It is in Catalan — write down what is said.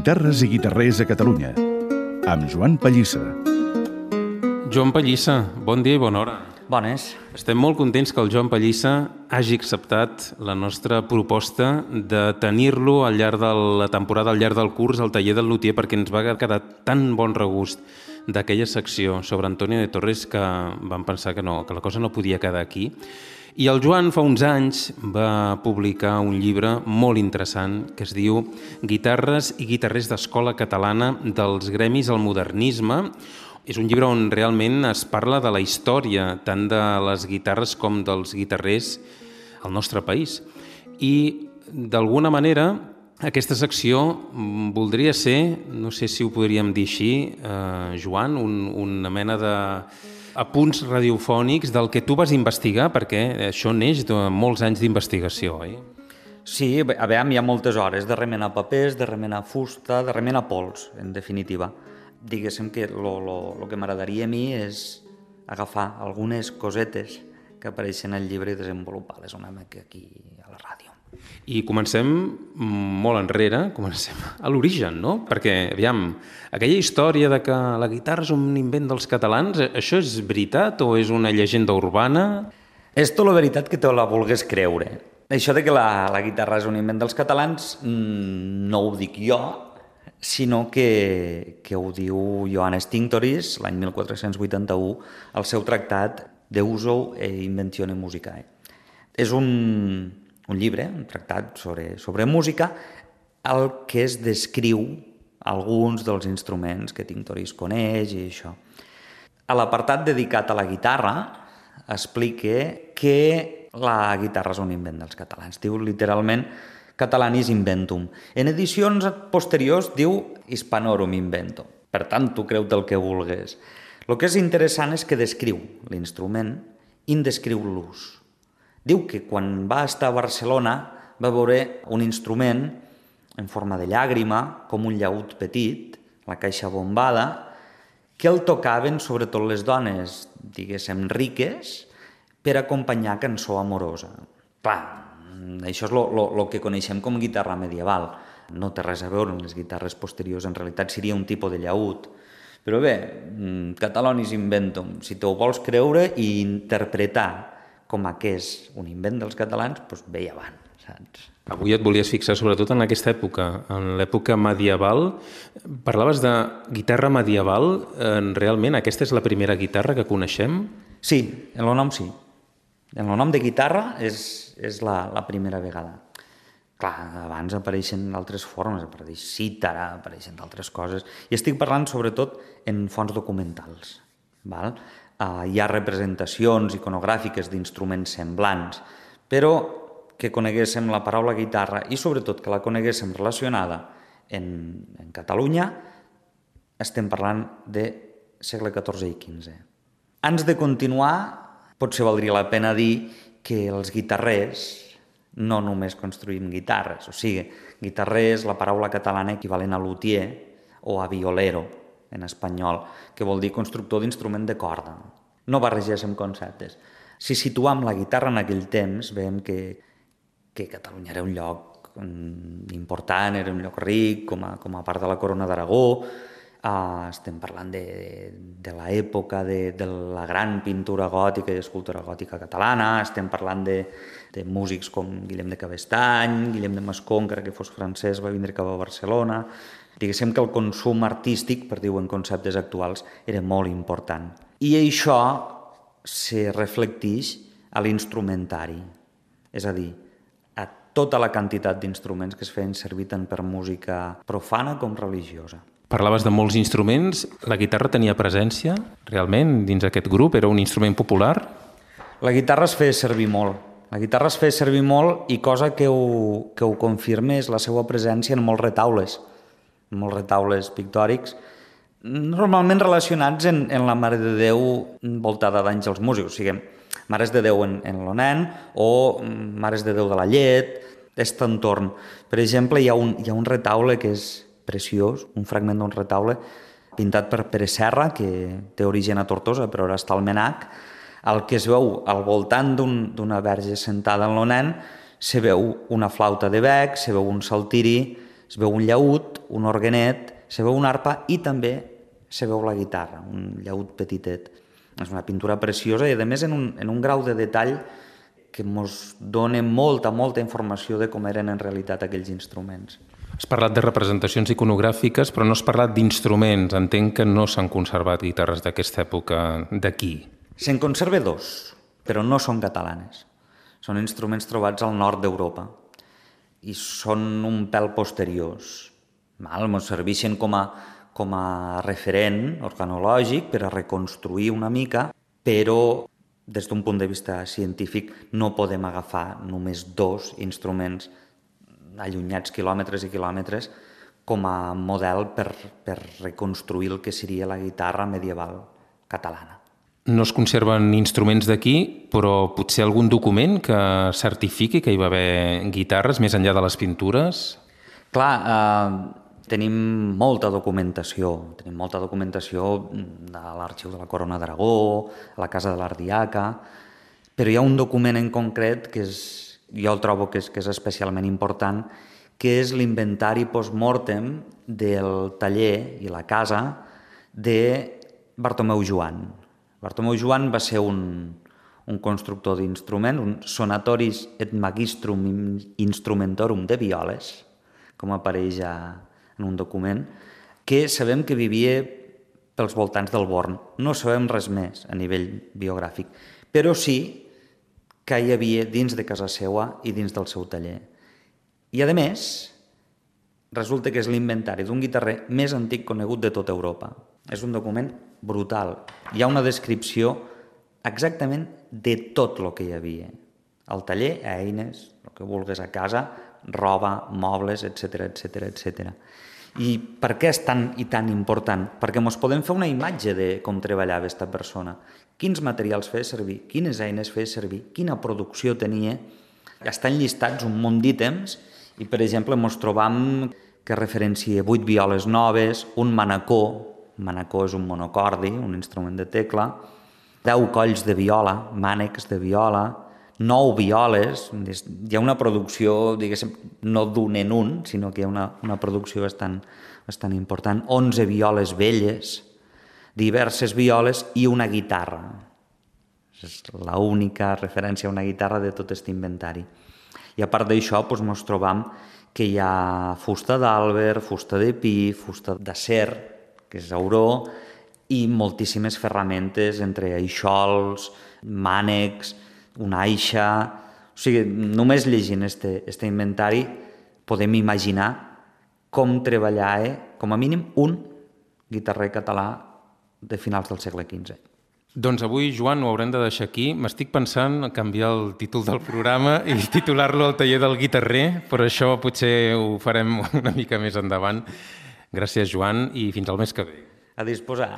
Guitarres i guitarrers a Catalunya, amb Joan Pallissa. Joan Pallissa, bon dia i bona hora. Bones. Estem molt contents que el Joan Pallissa hagi acceptat la nostra proposta de tenir-lo al llarg de la temporada, al llarg del curs, al taller del Lutier, perquè ens va quedar tan bon regust d'aquella secció sobre Antonio de Torres que vam pensar que no, que la cosa no podia quedar aquí. I el Joan fa uns anys va publicar un llibre molt interessant que es diu Guitarres i guitarrers d'escola catalana dels gremis al modernisme, és un llibre on realment es parla de la història tant de les guitarres com dels guitarrers al nostre país. I d'alguna manera aquesta secció voldria ser, no sé si ho podríem dir així, eh, Joan, un, una mena de apunts radiofònics del que tu vas investigar, perquè això neix de molts anys d'investigació, oi? Sí, a veure, hi ha moltes hores de remenar papers, de remenar fusta, de remenar pols, en definitiva. Diguéssim que el que m'agradaria a mi és agafar algunes cosetes que apareixen al llibre i desenvolupar-les una mica aquí a la ràdio. I comencem molt enrere, comencem a l'origen, no? Perquè, aviam, aquella història de que la guitarra és un invent dels catalans, això és veritat o és una llegenda urbana? És tota la veritat que te la volgués creure. Això de que la, la guitarra és un invent dels catalans mm, no ho dic jo, sinó que, que ho diu Johannes Tinctoris l'any 1481 al seu tractat De uso e inventione musicae. És un, un llibre, un tractat sobre, sobre música, el que es descriu alguns dels instruments que Tintoris coneix i això. A l'apartat dedicat a la guitarra explica que la guitarra és un invent dels catalans. Diu literalment Catalanis inventum. En edicions posteriors diu Hispanorum inventum. Per tant, tu creu-te el que vulgues. El que és interessant és que descriu l'instrument i en descriu l'ús. Diu que quan va estar a Barcelona va veure un instrument en forma de llàgrima, com un llaut petit, la caixa bombada, que el tocaven sobretot les dones, diguéssim, riques, per acompanyar cançó amorosa. Clar, això és el que coneixem com guitarra medieval. No té res a veure amb les guitarres posteriors, en realitat seria un tipus de llaut. Però bé, mm, Catalonis inventum, si te ho vols creure i interpretar com a que és un invent dels catalans, doncs ve avant, saps? Avui et volies fixar sobretot en aquesta època, en l'època medieval. Parlaves de guitarra medieval. Realment aquesta és la primera guitarra que coneixem? Sí, en el nom sí. En el nom de guitarra és, és la, la primera vegada. Clar, abans apareixen altres formes, apareix cítara, apareixen d'altres coses, i estic parlant sobretot en fonts documentals. Val? Uh, hi ha representacions iconogràfiques d'instruments semblants, però que coneguéssim la paraula guitarra i sobretot que la coneguéssim relacionada en, en Catalunya, estem parlant de segle XIV i XV. Abans de continuar, potser valdria la pena dir que els guitarrers no només construïm guitarres, o sigui, guitarrers, la paraula catalana equivalent a luthier o a violero, en espanyol, que vol dir constructor d'instrument de corda. No barregéssim conceptes. Si situam la guitarra en aquell temps, veiem que, que Catalunya era un lloc mm, important, era un lloc ric, com a, com a part de la corona d'Aragó, Uh, estem parlant de, de l'època de, de la gran pintura gòtica i escultura gòtica catalana, estem parlant de, de músics com Guillem de Cabestany, Guillem de Mascó, encara que fos francès, va vindre cap a Barcelona, Diguéssim que el consum artístic, per dir-ho en conceptes actuals, era molt important. I això se reflecteix a l'instrumentari, és a dir, a tota la quantitat d'instruments que es feien servir tant per música profana com religiosa. Parlaves de molts instruments. La guitarra tenia presència realment dins aquest grup? Era un instrument popular? La guitarra es feia servir molt. La guitarra es feia servir molt i cosa que ho, que ho confirma és la seva presència en molts retaules molts retaules pictòrics, normalment relacionats en, en la Mare de Déu voltada d'àngels músics, o sigui, Mares de Déu en, en l'Onen o Mares de Déu de la Llet, aquest entorn. Per exemple, hi ha un, hi ha un retaule que és preciós, un fragment d'un retaule pintat per Pere Serra, que té origen a Tortosa, però ara està al Menac, el que es veu al voltant d'una un, verge sentada en l'Onen, se veu una flauta de bec, se veu un saltiri, es veu un llaüt, un orguenet, se veu una arpa i també se veu la guitarra, un llaüt petitet. És una pintura preciosa i a més en un, en un grau de detall que ens dona molta, molta informació de com eren en realitat aquells instruments. Has parlat de representacions iconogràfiques, però no has parlat d'instruments. Entenc que no s'han conservat guitarres d'aquesta època d'aquí. Se'n conserva dos, però no són catalanes. Són instruments trobats al nord d'Europa i són un pèl posteriors. Val? Ens serveixen com a, com a referent organològic per a reconstruir una mica, però des d'un punt de vista científic no podem agafar només dos instruments allunyats quilòmetres i quilòmetres com a model per, per reconstruir el que seria la guitarra medieval catalana. No es conserven instruments d'aquí, però potser algun document que certifiqui que hi va haver guitarres més enllà de les pintures? Clar, eh, tenim molta documentació. Tenim molta documentació de l'arxiu de la Corona d'Aragó, a la Casa de l'Ardiaca, però hi ha un document en concret que és, jo el trobo que és, que és especialment important, que és l'inventari post-mortem del taller i la casa de Bartomeu Joan, Bartomeu Joan va ser un, un constructor d'instruments, un sonatoris et magistrum instrumentorum de violes, com apareix a, en un document, que sabem que vivia pels voltants del Born. No sabem res més a nivell biogràfic, però sí que hi havia dins de casa seva i dins del seu taller. I, a més, resulta que és l'inventari d'un guitarrer més antic conegut de tota Europa. És un document brutal. Hi ha una descripció exactament de tot el que hi havia. Al taller, eines, el que vulguis a casa, roba, mobles, etc etc etc. I per què és tan i tan important? Perquè ens podem fer una imatge de com treballava aquesta persona, quins materials feia servir, quines eines feia servir, quina producció tenia. Estan llistats un munt d'ítems i, per exemple, ens trobam que referencia vuit violes noves, un manacó, manacó és un monocordi, un instrument de tecla, 10 colls de viola, mànecs de viola, 9 violes, hi ha una producció, diguéssim, no d'un en un, sinó que hi ha una, una producció bastant, bastant important, 11 violes velles, diverses violes i una guitarra. És l'única referència a una guitarra de tot aquest inventari. I a part d'això, doncs, trobam que hi ha fusta d'àlber, fusta de pi, fusta d'acer, que és auró, i moltíssimes ferramentes entre aixols, mànecs, una aixa... O sigui, només llegint este, este inventari podem imaginar com treballava, com a mínim, un guitarrer català de finals del segle XV. Doncs avui, Joan, ho haurem de deixar aquí. M'estic pensant a canviar el títol del programa i titular-lo al taller del guitarrer, però això potser ho farem una mica més endavant. Gràcies, Joan, i fins al mes que ve. A disposar.